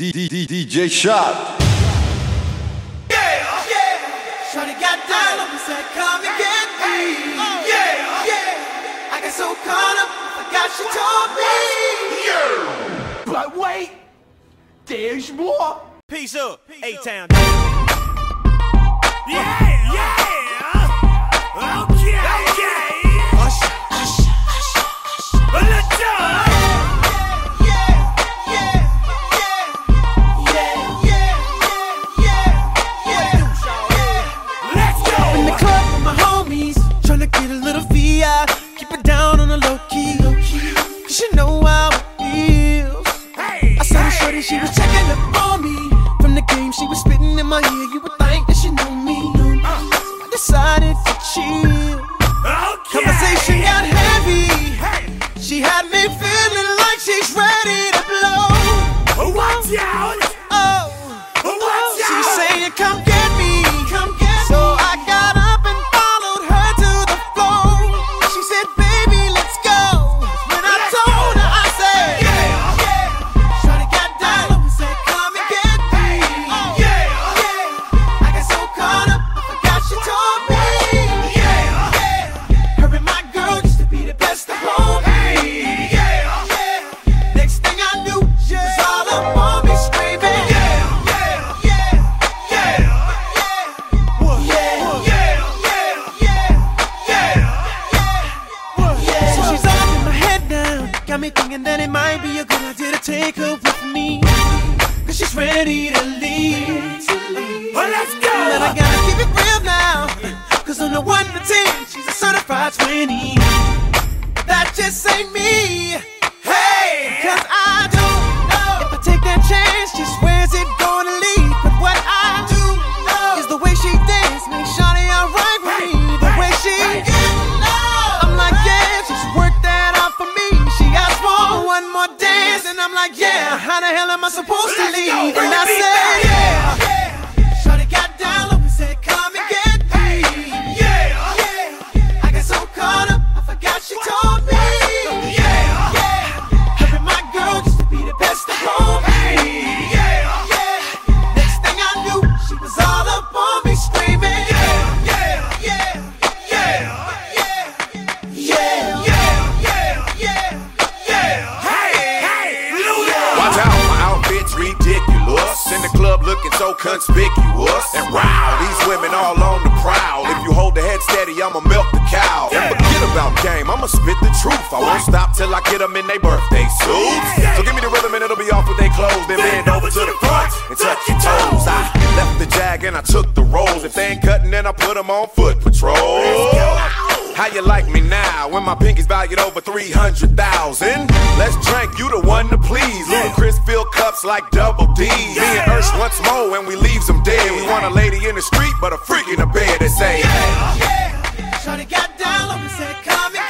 D D D DJ Shad. Yeah, yeah. Shorty got down on me, said, "Come and get me." Yeah, yeah. I got so caught up, forgot she told me. Yeah. But wait, there's more. Peace up, A-Town. Yeah, yeah. Okay, She had me feeling like she's ready to blow. watch out. Oh, Watch she's out. saying, Come Got me thinking that it might be a good idea to take her with me. Cause she's ready to leave. Well, let's go! But I gotta keep it real now. Cause on the 1 to 10, she's a certified 20. That just ain't me. Like, yeah, how the hell am I supposed to Let's go, leave? And I said, so conspicuous. And wow, these women all on the prowl. If you hold the head steady, I'ma milk the cow. And forget about game, I'ma spit the truth. I won't stop till I get them in their birthday suits. So give me the rhythm and it'll be off with their clothes. Then bend over to the front and touch your toes. I left the jag and I took the rolls. If they ain't cutting, then I put them on foot patrol. How you like me now when my pinky's valued over 300,000? Let's drink, you the one to please. Ludacris like double D. Me and Ush once more when we leaves them dead. We want a lady in the street, but a freak in the bed they say, yeah. Shorty got down and said, come and